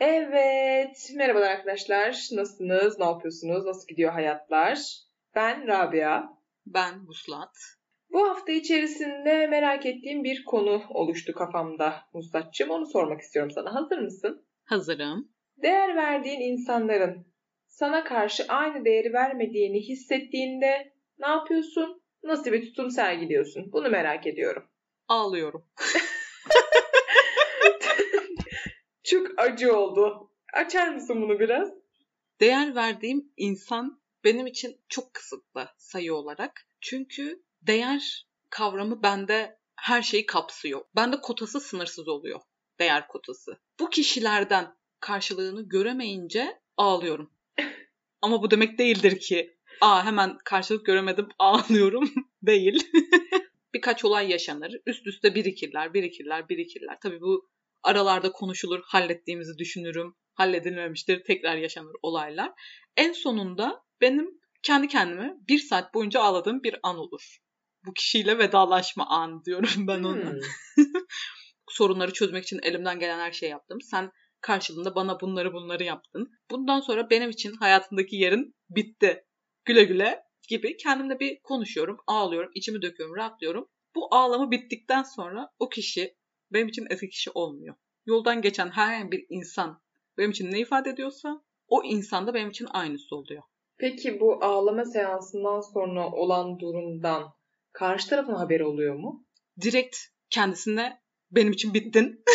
Evet, merhabalar arkadaşlar. Nasılsınız? Ne yapıyorsunuz? Nasıl gidiyor hayatlar? Ben Rabia. Ben Vuslat. Bu hafta içerisinde merak ettiğim bir konu oluştu kafamda Vuslat'cığım. Onu sormak istiyorum sana. Hazır mısın? Hazırım. Değer verdiğin insanların sana karşı aynı değeri vermediğini hissettiğinde ne yapıyorsun? Nasıl bir tutum sergiliyorsun? Bunu merak ediyorum. Ağlıyorum. Çok acı oldu. Açar mısın bunu biraz? Değer verdiğim insan benim için çok kısıtlı sayı olarak. Çünkü değer kavramı bende her şeyi kapsıyor. Bende kotası sınırsız oluyor. Değer kotası. Bu kişilerden karşılığını göremeyince ağlıyorum. Ama bu demek değildir ki aa hemen karşılık göremedim ağlıyorum. Değil. Birkaç olay yaşanır. Üst üste birikirler, birikirler, birikirler. Tabii bu aralarda konuşulur, hallettiğimizi düşünürüm. Halledilmemiştir, tekrar yaşanır olaylar. En sonunda benim kendi kendime bir saat boyunca ağladığım bir an olur. Bu kişiyle vedalaşma anı diyorum ben ona. Hmm. Sorunları çözmek için elimden gelen her şeyi yaptım. Sen karşılığında bana bunları bunları yaptın. Bundan sonra benim için hayatındaki yerin bitti. Güle güle gibi kendimle bir konuşuyorum, ağlıyorum, içimi döküyorum, rahatlıyorum. Bu ağlama bittikten sonra o kişi benim için eski kişi olmuyor. Yoldan geçen herhangi bir insan benim için ne ifade ediyorsa o insan da benim için aynısı oluyor. Peki bu ağlama seansından sonra olan durumdan karşı tarafın haberi oluyor mu? Direkt kendisine benim için bittin.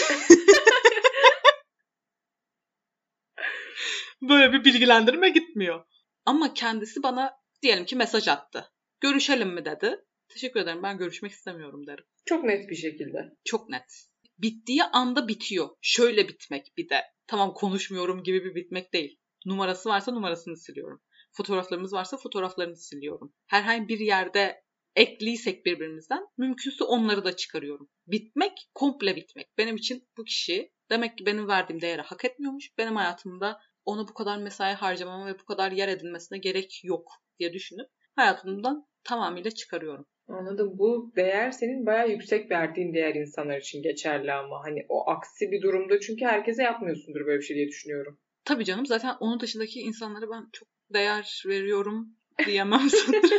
Böyle bir bilgilendirme gitmiyor. Ama kendisi bana diyelim ki mesaj attı. Görüşelim mi dedi. Teşekkür ederim ben görüşmek istemiyorum derim. Çok net bir şekilde. Çok net. Bittiği anda bitiyor. Şöyle bitmek bir de. Tamam konuşmuyorum gibi bir bitmek değil. Numarası varsa numarasını siliyorum. Fotoğraflarımız varsa fotoğraflarını siliyorum. Herhangi bir yerde ekliysek birbirimizden mümkünse onları da çıkarıyorum. Bitmek, komple bitmek. Benim için bu kişi demek ki benim verdiğim değeri hak etmiyormuş. Benim hayatımda ona bu kadar mesai harcamama ve bu kadar yer edinmesine gerek yok diye düşünüp hayatımdan tamamıyla çıkarıyorum. Anladım. Bu değer senin bayağı yüksek verdiğin değer insanlar için geçerli ama hani o aksi bir durumda çünkü herkese yapmıyorsundur böyle bir şey diye düşünüyorum. Tabii canım zaten onun dışındaki insanlara ben çok değer veriyorum diyemem sanırım.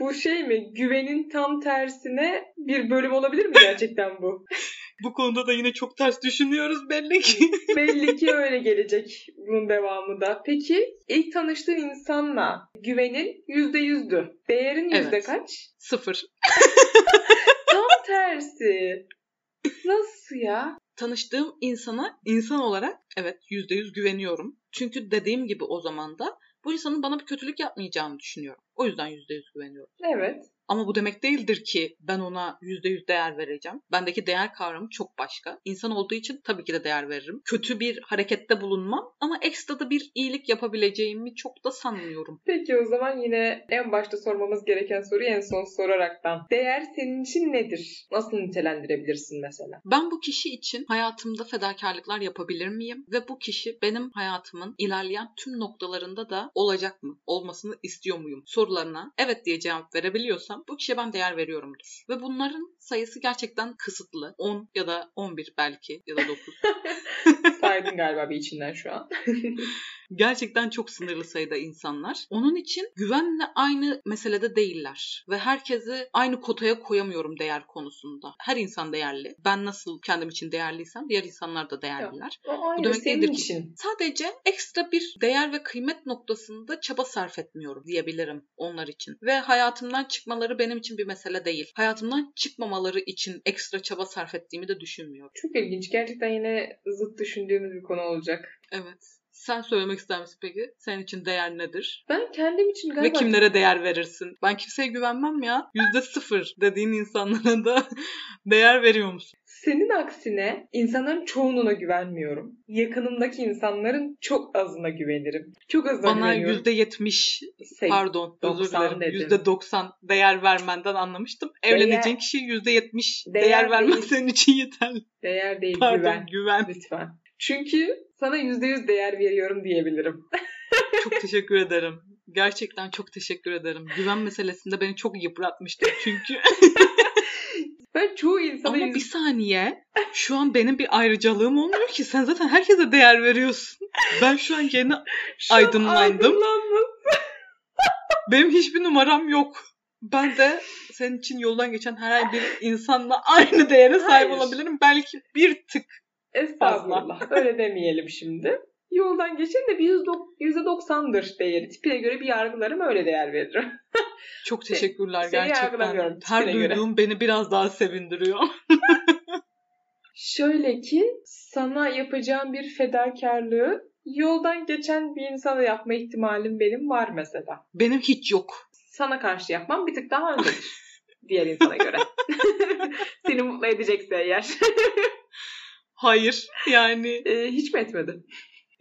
bu şey mi? Güvenin tam tersine bir bölüm olabilir mi gerçekten bu? Bu konuda da yine çok ters düşünüyoruz belli ki. belli ki öyle gelecek bunun devamında. Peki ilk tanıştığın insanla güvenin yüzde yüzdü. Değerin yüzde evet. kaç? Sıfır. Tam tersi. Nasıl ya? Tanıştığım insana insan olarak evet yüzde yüz güveniyorum. Çünkü dediğim gibi o zaman da bu insanın bana bir kötülük yapmayacağını düşünüyorum. O yüzden yüzde yüz güveniyorum. Evet. Ama bu demek değildir ki ben ona %100 değer vereceğim. Bendeki değer kavramı çok başka. İnsan olduğu için tabii ki de değer veririm. Kötü bir harekette bulunmam ama ekstra da bir iyilik yapabileceğimi çok da sanmıyorum. Peki o zaman yine en başta sormamız gereken soruyu en son soraraktan. Değer senin için nedir? Nasıl nitelendirebilirsin mesela? Ben bu kişi için hayatımda fedakarlıklar yapabilir miyim? Ve bu kişi benim hayatımın ilerleyen tüm noktalarında da olacak mı? Olmasını istiyor muyum? Sorularına evet diye cevap verebiliyorsam yapıyorsam bu kişiye ben değer veriyorumdur. Ve bunların sayısı gerçekten kısıtlı. 10 ya da 11 belki ya da 9. Saydın galiba bir içinden şu an. Gerçekten çok sınırlı sayıda insanlar. Onun için güvenle aynı meselede değiller. Ve herkesi aynı kotaya koyamıyorum değer konusunda. Her insan değerli. Ben nasıl kendim için değerliysem diğer insanlar da değerliler. Ya, aynı Bu demek senin değildir için. ki sadece ekstra bir değer ve kıymet noktasında çaba sarf etmiyorum diyebilirim onlar için. Ve hayatımdan çıkmaları benim için bir mesele değil. Hayatımdan çıkmamaları için ekstra çaba sarf ettiğimi de düşünmüyorum. Çok ilginç. Gerçekten yine zıt düşündüğümüz bir konu olacak. Evet. Sen söylemek ister misin peki? Senin için değer nedir? Ben kendim için galiba... Ve kimlere değer verirsin? Ben kimseye güvenmem ya. Yüzde sıfır dediğin insanlara da değer veriyor musun? Senin aksine insanların çoğununa güvenmiyorum. Yakınımdaki insanların çok azına güvenirim. Çok azına Bana güveniyorum. Bana yüzde yetmiş pardon özür dilerim. Yüzde doksan değer vermenden anlamıştım. Evleneceğin kişi yüzde yetmiş değer, değer vermen senin için yeterli. Değer değil pardon, güven. güven. Lütfen. Çünkü sana yüzde yüz değer veriyorum diyebilirim. çok teşekkür ederim. Gerçekten çok teşekkür ederim. Güven meselesinde beni çok yıpratmıştı çünkü. ben çoğu insana Ama bir saniye. Şu an benim bir ayrıcalığım olmuyor ki. Sen zaten herkese değer veriyorsun. Ben şu an yeni Şu an aydınlandım. aydınlandım. benim hiçbir numaram yok. Ben de senin için yoldan geçen herhangi bir insanla aynı değere sahip Hayır. olabilirim. Belki bir tık. Estağfurullah. Öyle demeyelim şimdi. Yoldan geçen de bir yüzde- %90'dır değeri. Tipine göre bir yargılarım öyle değer veririm. Çok teşekkürler seni gerçekten. Her göre. duyduğum beni biraz daha sevindiriyor. Şöyle ki sana yapacağım bir fedakarlığı yoldan geçen bir insana yapma ihtimalim benim var mesela. Benim hiç yok. Sana karşı yapmam bir tık daha öndedir. diğer insana göre. Seni mutlu edecekse eğer. Hayır. Yani Ee, hiç mi etmedi?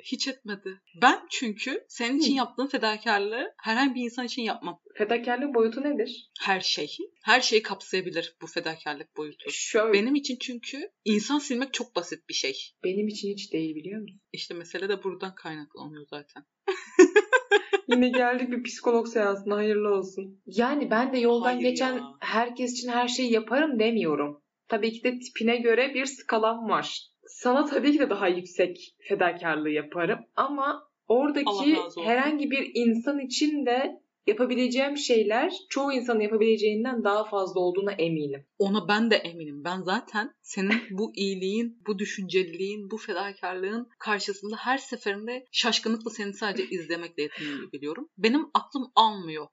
hiç etmedi. Ben çünkü senin için Hı. yaptığım fedakarlığı herhangi bir insan için yapmam. Fedakarlığın boyutu nedir? Her şey. Her şeyi kapsayabilir bu fedakarlık boyutu. Şöyle. Benim için çünkü insan silmek çok basit bir şey. Benim için hiç değil biliyor musun? İşte mesele de buradan kaynaklanıyor zaten. Yine geldik bir psikolog seansına hayırlı olsun. Yani ben de yoldan Hayır geçen ya. herkes için her şeyi yaparım demiyorum. Tabii ki de tipine göre bir skalam var. Sana tabii ki de daha yüksek fedakarlığı yaparım ama oradaki herhangi bir insan için de yapabileceğim şeyler çoğu insanın yapabileceğinden daha fazla olduğuna eminim. Ona ben de eminim. Ben zaten senin bu iyiliğin, bu düşünceliliğin, bu fedakarlığın karşısında her seferinde şaşkınlıkla seni sadece izlemekle yetinmeyi biliyorum. Benim aklım almıyor.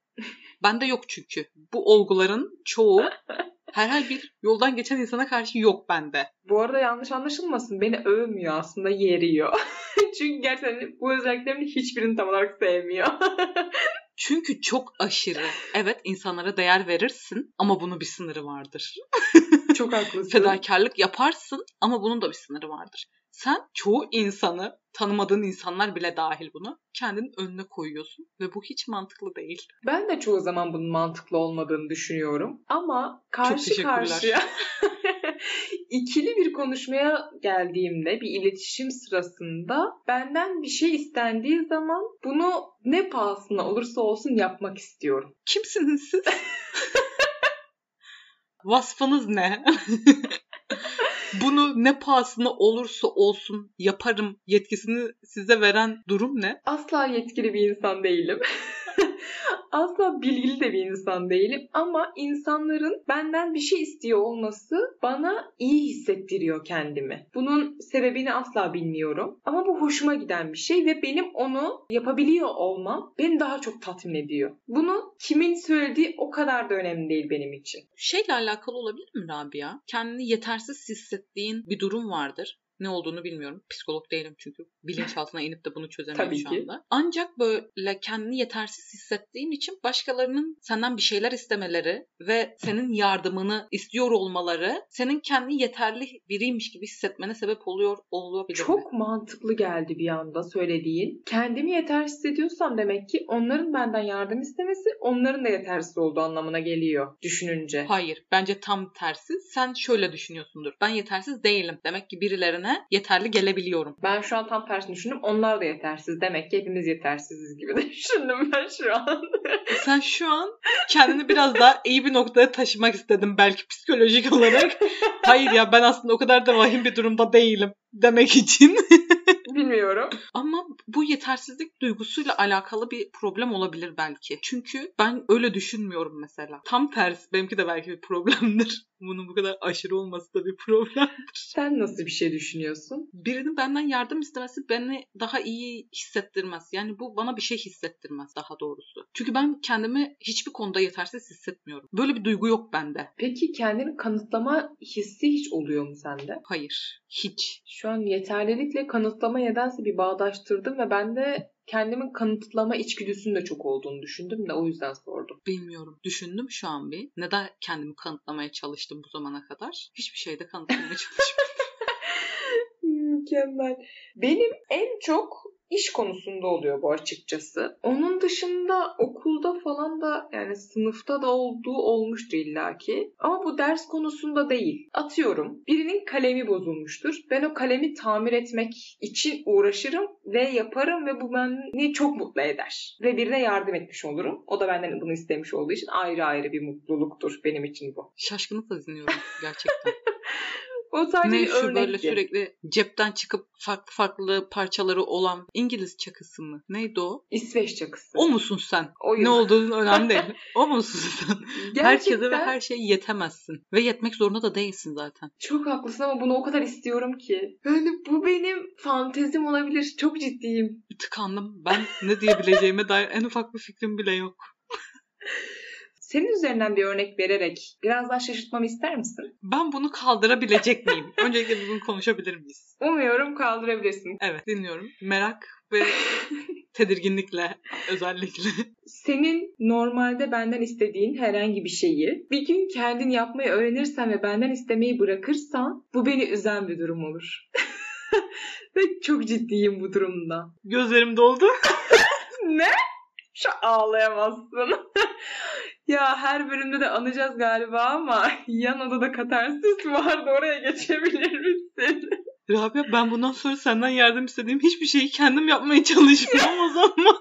Bende yok çünkü. Bu olguların çoğu herhangi bir yoldan geçen insana karşı yok bende. Bu arada yanlış anlaşılmasın. Beni övmüyor aslında yeriyor. Çünkü gerçekten bu özelliklerimin hiçbirini tam olarak sevmiyor. Çünkü çok aşırı. Evet insanlara değer verirsin ama bunun bir sınırı vardır. Çok haklısın. Fedakarlık yaparsın ama bunun da bir sınırı vardır. Sen çoğu insanı, tanımadığın insanlar bile dahil bunu kendinin önüne koyuyorsun ve bu hiç mantıklı değil. Ben de çoğu zaman bunun mantıklı olmadığını düşünüyorum. Ama karşı karşıya ikili bir konuşmaya geldiğimde bir iletişim sırasında benden bir şey istendiği zaman bunu ne pahasına olursa olsun yapmak istiyorum. Kimsiniz siz? Vasfınız ne? Bunu ne pahasına olursa olsun yaparım yetkisini size veren durum ne? Asla yetkili bir insan değilim. Asla bilgili de bir insan değilim ama insanların benden bir şey istiyor olması bana iyi hissettiriyor kendimi. Bunun sebebini asla bilmiyorum ama bu hoşuma giden bir şey ve benim onu yapabiliyor olmam beni daha çok tatmin ediyor. Bunu kimin söylediği o kadar da önemli değil benim için. Şeyle alakalı olabilir mi Rabia? Kendini yetersiz hissettiğin bir durum vardır. Ne olduğunu bilmiyorum. Psikolog değilim çünkü. Bilinçaltına inip de bunu çözemiyorum şu ki. anda. Ancak böyle kendini yetersiz hissettiğin için başkalarının senden bir şeyler istemeleri ve senin yardımını istiyor olmaları senin kendini yeterli biriymiş gibi hissetmene sebep oluyor olabilir mi? Çok mantıklı geldi bir anda söylediğin. Kendimi yetersiz hissediyorsam demek ki onların benden yardım istemesi onların da yetersiz olduğu anlamına geliyor düşününce. Hayır. Bence tam tersi. Sen şöyle düşünüyorsundur. Ben yetersiz değilim. Demek ki birilerine yeterli gelebiliyorum. Ben şu an tam tersini düşündüm. Onlar da yetersiz. Demek ki hepimiz yetersiziz gibi düşündüm ben şu an. Sen şu an kendini biraz daha iyi bir noktaya taşımak istedim belki psikolojik olarak. Hayır ya ben aslında o kadar da vahim bir durumda değilim demek için. Bilmiyorum. Ama bu yetersizlik duygusuyla alakalı bir problem olabilir belki. Çünkü ben öyle düşünmüyorum mesela. Tam tersi benimki de belki bir problemdir. Bunun bu kadar aşırı olması da bir problem. Sen nasıl bir şey düşünüyorsun? Birinin benden yardım istemesi beni daha iyi hissettirmez. Yani bu bana bir şey hissettirmez daha doğrusu. Çünkü ben kendimi hiçbir konuda yetersiz hissetmiyorum. Böyle bir duygu yok bende. Peki kendini kanıtlama hissi hiç oluyor mu sende? Hayır. Hiç. Şu an yeterlilikle kanıtlama nedense bir bağdaştırdım ve ben de kendimin kanıtlama içgüdüsünün de çok olduğunu düşündüm de o yüzden sordum. Bilmiyorum. Düşündüm şu an bir. Neden kendimi kanıtlamaya çalıştım bu zamana kadar? Hiçbir şeyde kanıtlamaya çalışmadım. Mükemmel. Benim en çok iş konusunda oluyor bu açıkçası. Onun dışında okulda falan da yani sınıfta da olduğu olmuştur illaki. Ama bu ders konusunda değil. Atıyorum birinin kalemi bozulmuştur. Ben o kalemi tamir etmek için uğraşırım ve yaparım ve bu beni çok mutlu eder. Ve birine yardım etmiş olurum. O da benden bunu istemiş olduğu için ayrı ayrı bir mutluluktur benim için bu. Şaşkınlıkla dinliyorum gerçekten. O sadece ne bir şu örnek böyle sürekli cepten çıkıp farklı farklı parçaları olan İngiliz çakısı mı? Neydi o? İsveç çakısı. O musun sen? Oyun. Ne olduğun önemli değil. O musun sen? Herkese ve Gerçekten her şeye yetemezsin. Ve yetmek zorunda da değilsin zaten. Çok haklısın ama bunu o kadar istiyorum ki. Yani bu benim fantezim olabilir. Çok ciddiyim. Tıkandım. Ben ne diyebileceğime dair en ufak bir fikrim bile yok. Senin üzerinden bir örnek vererek biraz daha şaşırtmamı ister misin? Ben bunu kaldırabilecek miyim? Öncelikle bunu konuşabilir miyiz? Umuyorum kaldırabilirsin. Evet dinliyorum. Merak ve tedirginlikle özellikle. Senin normalde benden istediğin herhangi bir şeyi bir gün kendin yapmayı öğrenirsen ve benden istemeyi bırakırsan bu beni üzen bir durum olur. ve çok ciddiyim bu durumda. Gözlerim doldu. Ne? Şu ağlayamazsın. Ya her bölümde de anacağız galiba ama yan odada katarsis vardı oraya geçebilir misin? Rabia ben bundan sonra senden yardım istediğim hiçbir şeyi kendim yapmaya çalışmıyorum o zaman.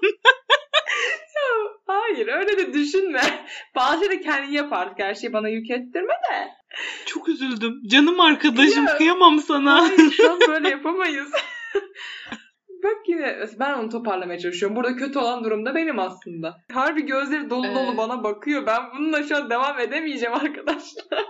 Hayır öyle de düşünme. Bazı şeyleri kendin yap artık her şeyi bana yük ettirme de. Çok üzüldüm. Canım arkadaşım Ya. kıyamam sana. Hayır şu an böyle yapamayız. Yine ben onu toparlamaya çalışıyorum. Burada kötü olan durumda benim aslında. Harbi gözleri dolu dolu Ee. bana bakıyor. Ben bununla şu an devam edemeyeceğim arkadaşlar.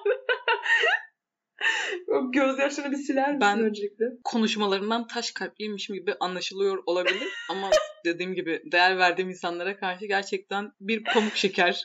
o gözyaşlarını bir siler misin Ben- öncelikle? Konuşmalarından taş kalpliymişim gibi anlaşılıyor olabilir ama dediğim gibi değer verdiğim insanlara karşı gerçekten bir pamuk şeker.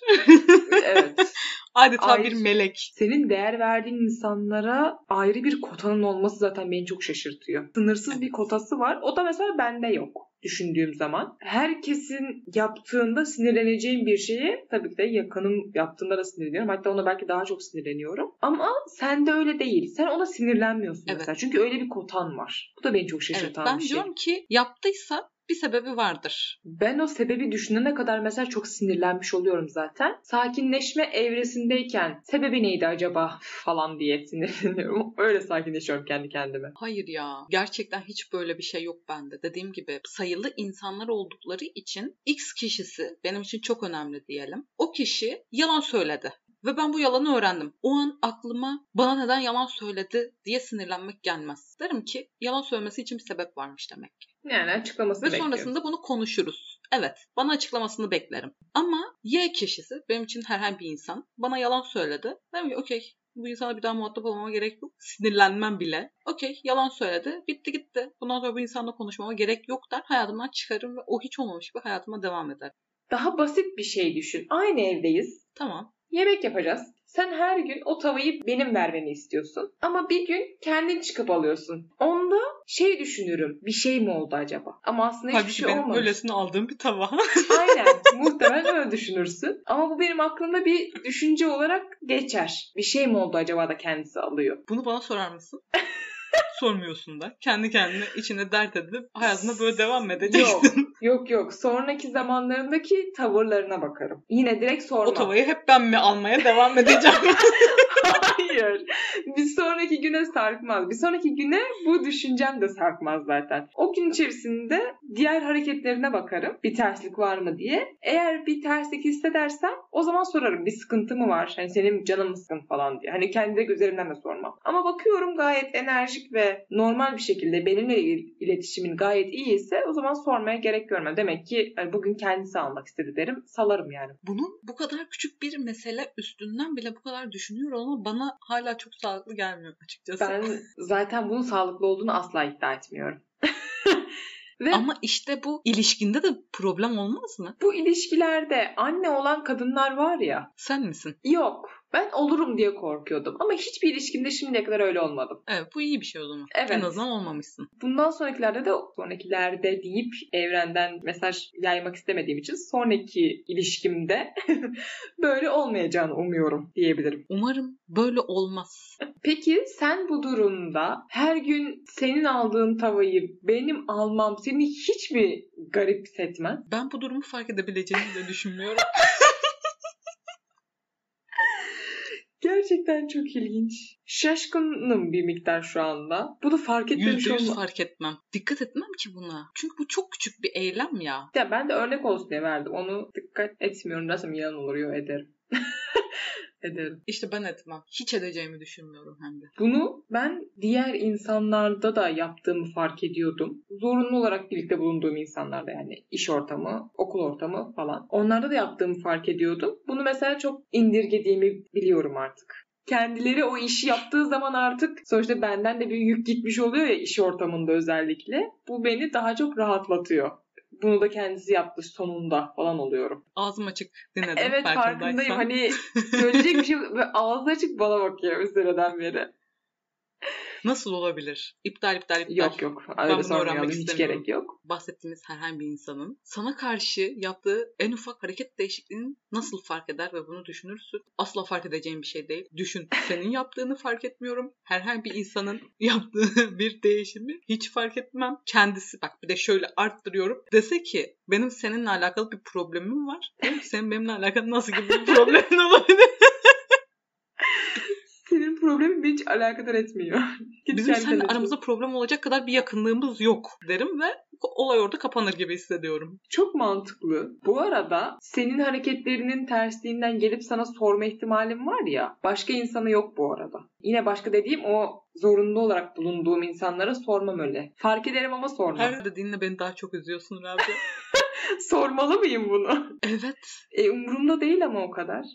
evet. Adeta Ay. bir melek. Senin değer verdiğin insanlara ayrı bir kotanın olması zaten beni çok şaşırtıyor. Sınırsız bir kotası var. O da mesela bende yok düşündüğüm zaman. Herkesin yaptığında sinirleneceğim bir şeye tabii ki de yakınım yaptığında da sinirleniyorum. Hatta ona belki daha çok sinirleniyorum. Ama sende öyle değil. Sen ona sinirlenmiyorsun Evet. mesela. Çünkü öyle bir kotan var. Bu da beni çok Evet, şaşırtan ben bir şey. diyorum ki yaptıysa bir sebebi vardır. Ben o sebebi düşünene kadar mesela çok sinirlenmiş oluyorum zaten. Sakinleşme evresindeyken sebebi neydi acaba falan diye sinirleniyorum. Öyle sakinleşiyorum kendi kendime. Hayır ya. Gerçekten hiç böyle bir şey yok bende. Dediğim gibi sayılı insanlar oldukları için X kişisi benim için çok önemli diyelim. O kişi yalan söyledi. Ve ben bu yalanı öğrendim. O an aklıma bana neden yalan söyledi diye sinirlenmek gelmez. Derim ki yalan söylemesi için bir sebep varmış demek ki. Yani açıklamasını Ve bekliyorum. sonrasında bunu konuşuruz. Evet, bana açıklamasını beklerim. Ama Y kişisi, benim için herhangi bir insan, bana yalan söyledi. Dedim ki okey, bu insana bir daha muhatap olmama gerek yok. Sinirlenmem bile. Okey, yalan söyledi. Bitti gitti. Bundan sonra bu insanla konuşmama gerek yok der. Hayatımdan çıkarım ve o hiç olmamış gibi hayatıma devam eder. Daha basit bir şey düşün. Aynı evdeyiz. Tamam. Yemek yapacağız. Sen her gün o tavayı benim vermeni istiyorsun. Ama bir gün kendin çıkıp alıyorsun. Onda şey düşünürüm. Bir şey mi oldu acaba? Ama aslında hiçbir Halbuki şey benim olmamış. öylesine aldığım bir tava. Aynen. Muhtemelen öyle düşünürsün. Ama bu benim aklımda bir düşünce olarak geçer. Bir şey mi oldu acaba da kendisi alıyor. Bunu bana sorar mısın? Sormuyorsun da. Kendi kendine içine dert edip hayatına böyle devam edeceksin? Yok yok. Sonraki zamanlarındaki tavırlarına bakarım. Yine direkt sormam. o tavayı hep ben mi almaya devam edeceğim? Hayır. Bir sonraki güne sarkmaz. Bir sonraki güne bu düşüncem de sarkmaz zaten. O gün içerisinde diğer hareketlerine bakarım. Bir terslik var mı diye. Eğer bir terslik hissedersem o zaman sorarım. Bir sıkıntı mı var? Hani senin canın mı sıkın falan diye. Hani kendi üzerimden de sormam. Ama bakıyorum gayet enerjik ve normal bir şekilde benimle il- iletişimin gayet iyi ise o zaman sormaya gerek görmem. Demek ki hani bugün kendisi almak istedi derim. Salarım yani. Bunun bu kadar küçük bir mesele üstünden bile bu kadar düşünüyorum ama bana hala çok sağlıklı gelmiyor açıkçası. Ben zaten bunun sağlıklı olduğunu asla iddia etmiyorum. Ve Ama işte bu ilişkinde de problem olmaz mı? bu ilişkilerde anne olan kadınlar var ya. Sen misin? Yok. Ben olurum diye korkuyordum. Ama hiçbir ilişkimde şimdiye kadar öyle olmadım. Evet bu iyi bir şey o zaman. Evet. En azından olmamışsın. Bundan sonrakilerde de sonrakilerde deyip evrenden mesaj yaymak istemediğim için sonraki ilişkimde böyle olmayacağını umuyorum diyebilirim. Umarım böyle olmaz. Peki sen bu durumda her gün senin aldığın tavayı benim almam seni hiç mi garip hissetmez? Ben bu durumu fark edebileceğimi de düşünmüyorum. Gerçekten çok ilginç. Şaşkınım bir miktar şu anda. Bunu fark etmemiş Yüzde yüz olma. fark etmem. Dikkat etmem ki buna. Çünkü bu çok küçük bir eylem ya. Ya ben de örnek olsun diye verdim. Onu dikkat etmiyorum. Nasıl yalan olur yo ederim. ederim. İşte ben etmem. Hiç edeceğimi düşünmüyorum hem de. Bunu ben diğer insanlarda da yaptığımı fark ediyordum. Zorunlu olarak birlikte bulunduğum insanlarda yani iş ortamı, okul ortamı falan. Onlarda da yaptığımı fark ediyordum. Bunu mesela çok indirgediğimi biliyorum artık. Kendileri o işi yaptığı zaman artık sonuçta benden de bir yük gitmiş oluyor ya iş ortamında özellikle. Bu beni daha çok rahatlatıyor. Bunu da kendisi yaptı sonunda falan oluyorum. Ağzım açık dinledim. Evet farkındayım. Hani söyleyecek bir şey ağzı açık bana bakıyor bir süreden beri. Nasıl olabilir? İptal iptal iptal. Yok yok. Öyle sormayalım. Hiç gerek yok. Bahsettiğimiz herhangi bir insanın sana karşı yaptığı en ufak hareket değişikliğini nasıl fark eder ve bunu düşünürsün? Asla fark edeceğim bir şey değil. Düşün. Senin yaptığını fark etmiyorum. Herhangi bir insanın yaptığı bir değişimi hiç fark etmem. Kendisi bak bir de şöyle arttırıyorum. Dese ki benim seninle alakalı bir problemim var. Senin benimle alakalı nasıl gibi bir problemin olabilir? Beni hiç alakadar etmiyor. Git Bizim seninle aramızda problem olacak kadar bir yakınlığımız yok derim ve olay orada kapanır gibi hissediyorum. Çok mantıklı. Bu arada senin hareketlerinin tersliğinden gelip sana sorma ihtimalim var ya. Başka insana yok bu arada. Yine başka dediğim o zorunlu olarak bulunduğum insanlara sormam öyle. Fark ederim ama sormam. Her dediğinle beni daha çok üzüyorsun Rabia. Sormalı mıyım bunu? evet. E, umurumda değil ama o kadar.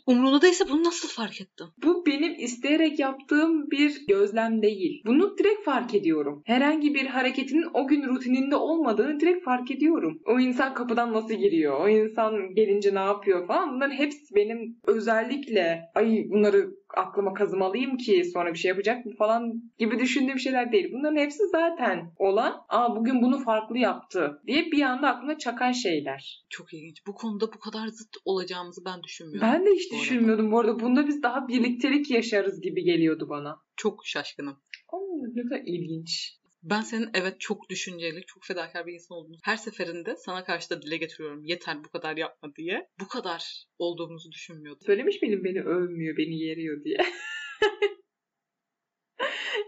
Değilse bunu nasıl fark ettin? Bu benim isteyerek yaptığım bir gözlem değil. Bunu direkt fark ediyorum. Herhangi bir hareketinin o gün rutininde olmadığını direkt fark ediyorum. O insan kapıdan nasıl giriyor? O insan gelince ne yapıyor falan. Bunların hepsi benim özellikle ay bunları aklıma kazımalıyım ki sonra bir şey yapacak mı falan gibi düşündüğüm şeyler değil. Bunların hepsi zaten olan aa bugün bunu farklı yaptı diye bir anda aklıma çakan şeyler. Çok ilginç. Bu konuda bu kadar zıt olacağımızı ben düşünmüyorum. Ben de hiç bu arada. düşünmüyordum bu arada. Bunda biz daha birliktelik yaşarız gibi geliyordu bana. Çok şaşkınım. Oo, ne kadar ilginç. Ben senin evet çok düşünceli, çok fedakar bir insan olduğunu her seferinde sana karşı da dile getiriyorum. Yeter bu kadar yapma diye. Bu kadar olduğumuzu düşünmüyordum. Söylemiş miydim beni övmüyor, beni yeriyor diye.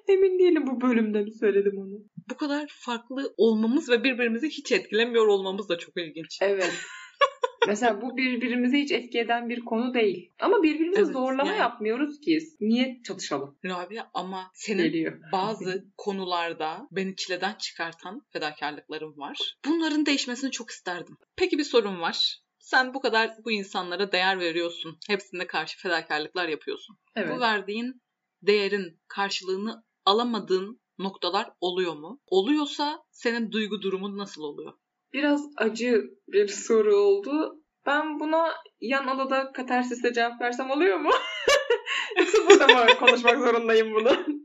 Emin değilim bu bölümde mi söyledim onu. Bu kadar farklı olmamız ve birbirimizi hiç etkilemiyor olmamız da çok ilginç. Evet. Mesela bu birbirimizi hiç etki eden bir konu değil. Ama birbirimizi Evet, zorlama yani. yapmıyoruz ki. Niye çatışalım? Rabia ama senin Geliyor. bazı konularda beni çileden çıkartan fedakarlıklarım var. Bunların değişmesini çok isterdim. Peki bir sorun var. Sen bu kadar bu insanlara değer veriyorsun. Hepsine karşı fedakarlıklar yapıyorsun. Evet. Bu verdiğin değerin karşılığını alamadığın noktalar oluyor mu? Oluyorsa senin duygu durumun nasıl oluyor? Biraz acı bir soru oldu. Ben buna yan odada katarsisle cevap versem oluyor mu? Yoksa burada mı konuşmak zorundayım bunu?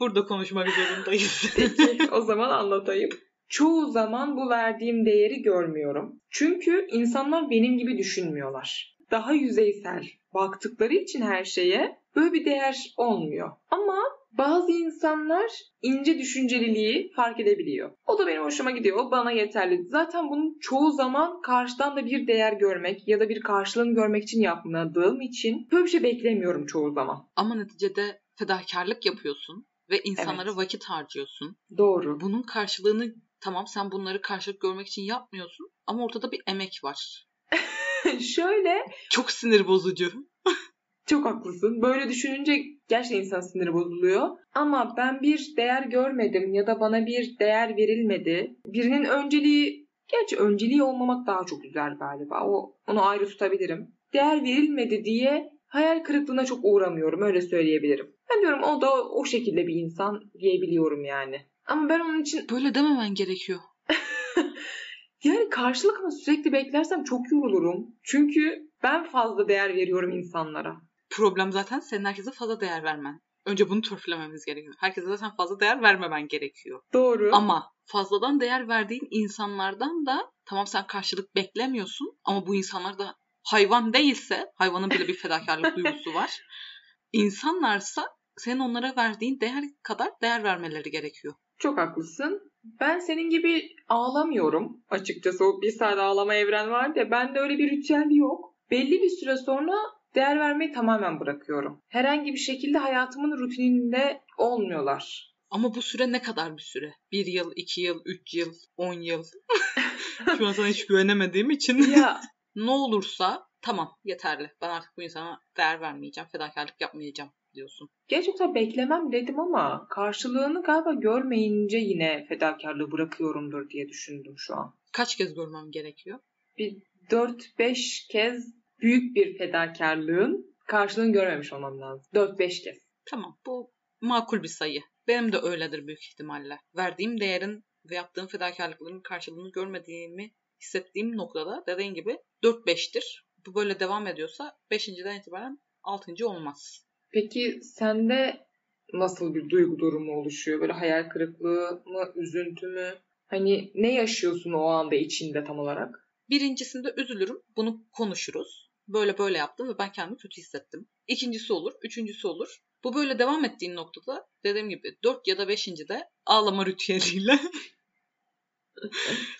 Burada konuşmak zorundayız. Peki o zaman anlatayım. Çoğu zaman bu verdiğim değeri görmüyorum. Çünkü insanlar benim gibi düşünmüyorlar. Daha yüzeysel baktıkları için her şeye böyle bir değer olmuyor. Ama bazı insanlar ince düşünceliliği fark edebiliyor. O da benim hoşuma gidiyor. O bana yeterli. Zaten bunun çoğu zaman karşıdan da bir değer görmek ya da bir karşılığını görmek için yapmadığım için böyle bir şey beklemiyorum çoğu zaman. Ama neticede fedakarlık yapıyorsun ve insanlara Evet. vakit harcıyorsun. Doğru. Bunun karşılığını tamam sen bunları karşılık görmek için yapmıyorsun ama ortada bir emek var. Şöyle Çok sinir bozucu. Çok haklısın. Böyle düşününce gerçekten insan siniri bozuluyor. Ama ben bir değer görmedim ya da bana bir değer verilmedi. Birinin önceliği, gerçi önceliği olmamak daha çok güzel galiba. O onu ayrı tutabilirim. Değer verilmedi diye hayal kırıklığına çok uğramıyorum öyle söyleyebilirim. Ben diyorum o da o şekilde bir insan diyebiliyorum yani. Ama ben onun için Böyle dememen gerekiyor. yani karşılık ama sürekli beklersem çok yorulurum. Çünkü ben fazla değer veriyorum insanlara. Problem zaten senin herkese fazla değer vermen. Önce bunu törpülememiz gerekiyor. Herkese zaten fazla değer vermemen gerekiyor. Doğru. Ama fazladan değer verdiğin insanlardan da tamam sen karşılık beklemiyorsun ama bu insanlar da hayvan değilse hayvanın bile bir fedakarlık duygusu var. İnsanlarsa senin onlara verdiğin değer kadar değer vermeleri gerekiyor. Çok haklısın. Ben senin gibi ağlamıyorum açıkçası. O bir saat ağlama evren var ya. Bende öyle bir ritüel yok. Belli bir süre sonra değer vermeyi tamamen bırakıyorum. Herhangi bir şekilde hayatımın rutininde olmuyorlar. Ama bu süre ne kadar bir süre? Bir yıl, iki yıl, üç yıl, on yıl. Şu an sana hiç güvenemediğim için. Ya ne olursa tamam yeterli. Ben artık bu insana değer vermeyeceğim, fedakarlık yapmayacağım diyorsun. gerçekten beklemem dedim ama karşılığını galiba görmeyince yine fedakarlığı bırakıyorumdur diye düşündüm şu an. Kaç kez görmem gerekiyor? Bir 4-5 kez büyük bir fedakarlığın karşılığını görmemiş olmam lazım. 4-5 kez. Tamam bu makul bir sayı. Benim de öyledir büyük ihtimalle. Verdiğim değerin ve yaptığım fedakarlıkların karşılığını görmediğimi hissettiğim noktada dediğin gibi 4-5'tir. Bu böyle devam ediyorsa 5.den itibaren 6. olmaz. Peki sende nasıl bir duygu durumu oluşuyor? Böyle hayal kırıklığı mı, üzüntü mü? Hani ne yaşıyorsun o anda içinde tam olarak? Birincisinde üzülürüm. Bunu konuşuruz. Böyle böyle yaptım ve ben kendimi kötü hissettim. İkincisi olur. Üçüncüsü olur. Bu böyle devam ettiğin noktada dediğim gibi 4 ya da 5. de ağlama ritüeliyle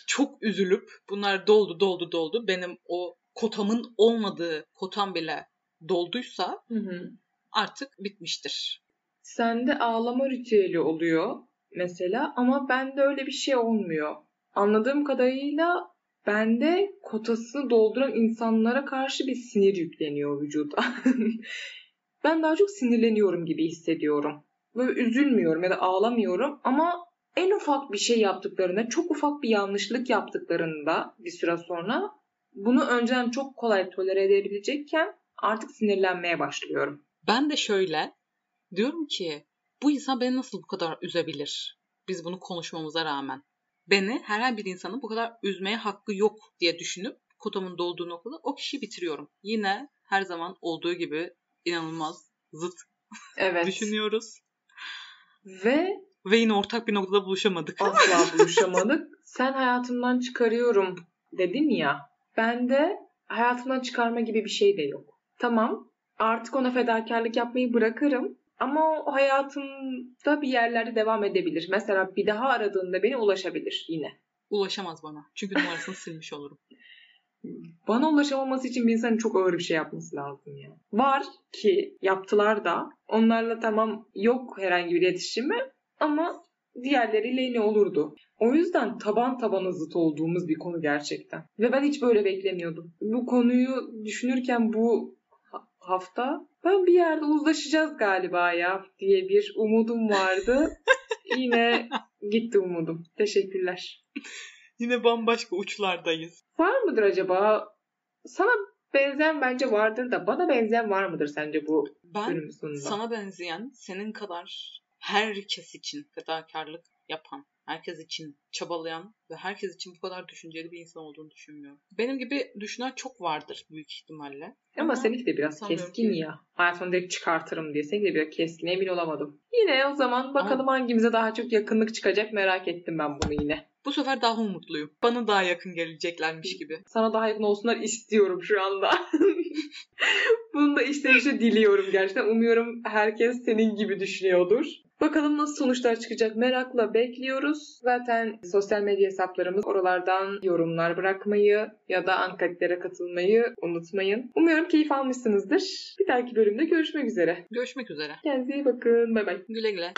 çok üzülüp bunlar doldu doldu doldu. Benim o kotamın olmadığı kotam bile dolduysa Hı hı. artık bitmiştir. Sende ağlama ritüeli oluyor mesela ama bende öyle bir şey olmuyor. Anladığım kadarıyla bende kotasını dolduran insanlara karşı bir sinir yükleniyor vücuda. ben daha çok sinirleniyorum gibi hissediyorum. Böyle üzülmüyorum ya da ağlamıyorum ama en ufak bir şey yaptıklarında, çok ufak bir yanlışlık yaptıklarında bir süre sonra bunu önceden çok kolay tolere edebilecekken artık sinirlenmeye başlıyorum. Ben de şöyle diyorum ki bu insan beni nasıl bu kadar üzebilir? Biz bunu konuşmamıza rağmen. Beni herhangi bir insanın bu kadar üzmeye hakkı yok diye düşünüp kotamın dolduğu noktada o kişiyi bitiriyorum. Yine her zaman olduğu gibi inanılmaz zıt Evet. düşünüyoruz. Ve Ve yine ortak bir noktada buluşamadık. asla buluşamadık. Sen hayatımdan çıkarıyorum dedin ya. Bende hayatımdan çıkarma gibi bir şey de yok. Tamam artık ona fedakarlık yapmayı bırakırım. Ama o hayatımda bir yerlerde devam edebilir. Mesela bir daha aradığında beni ulaşabilir yine. Ulaşamaz bana. Çünkü numarasını silmiş olurum. Bana ulaşamaması için bir insanın çok ağır bir şey yapması lazım ya. Var ki yaptılar da. Onlarla tamam yok herhangi bir iletişimi ama diğerleriyle yine olurdu. O yüzden taban tabana zıt olduğumuz bir konu gerçekten. Ve ben hiç böyle beklemiyordum. Bu konuyu düşünürken bu ha- hafta ben bir yerde uzlaşacağız galiba ya diye bir umudum vardı. Yine gitti umudum. Teşekkürler. Yine bambaşka uçlardayız. Var mıdır acaba? Sana benzeyen bence vardır da bana benzeyen var mıdır sence bu Ben bölüm sonunda? sana benzeyen, senin kadar herkes için fedakarlık yapan, herkes için çabalayan ve herkes için bu kadar düşünceli bir insan olduğunu düşünmüyorum. Benim gibi düşünen çok vardır büyük ihtimalle. Ama seninki de biraz keskin ki- ya. Hayatımda direkt çıkartırım diye. Seninki de biraz keskin. Emin olamadım. Yine o zaman bakalım hangimize daha çok yakınlık çıkacak merak ettim ben bunu yine. Bu sefer daha umutluyum. Bana daha yakın geleceklermiş gibi. Sana daha yakın olsunlar istiyorum şu anda. Bunu da işte işte diliyorum gerçekten. Umuyorum herkes senin gibi düşünüyordur. Bakalım nasıl sonuçlar çıkacak merakla bekliyoruz. Zaten sosyal medya hesaplarımız oralardan yorumlar bırakmayı ya da anketlere katılmayı unutmayın. Umuyorum keyif almışsınızdır. Bir dahaki bölümde görüşmek üzere. Görüşmek üzere. Kendinize iyi bakın. Bay bay. Güle güle.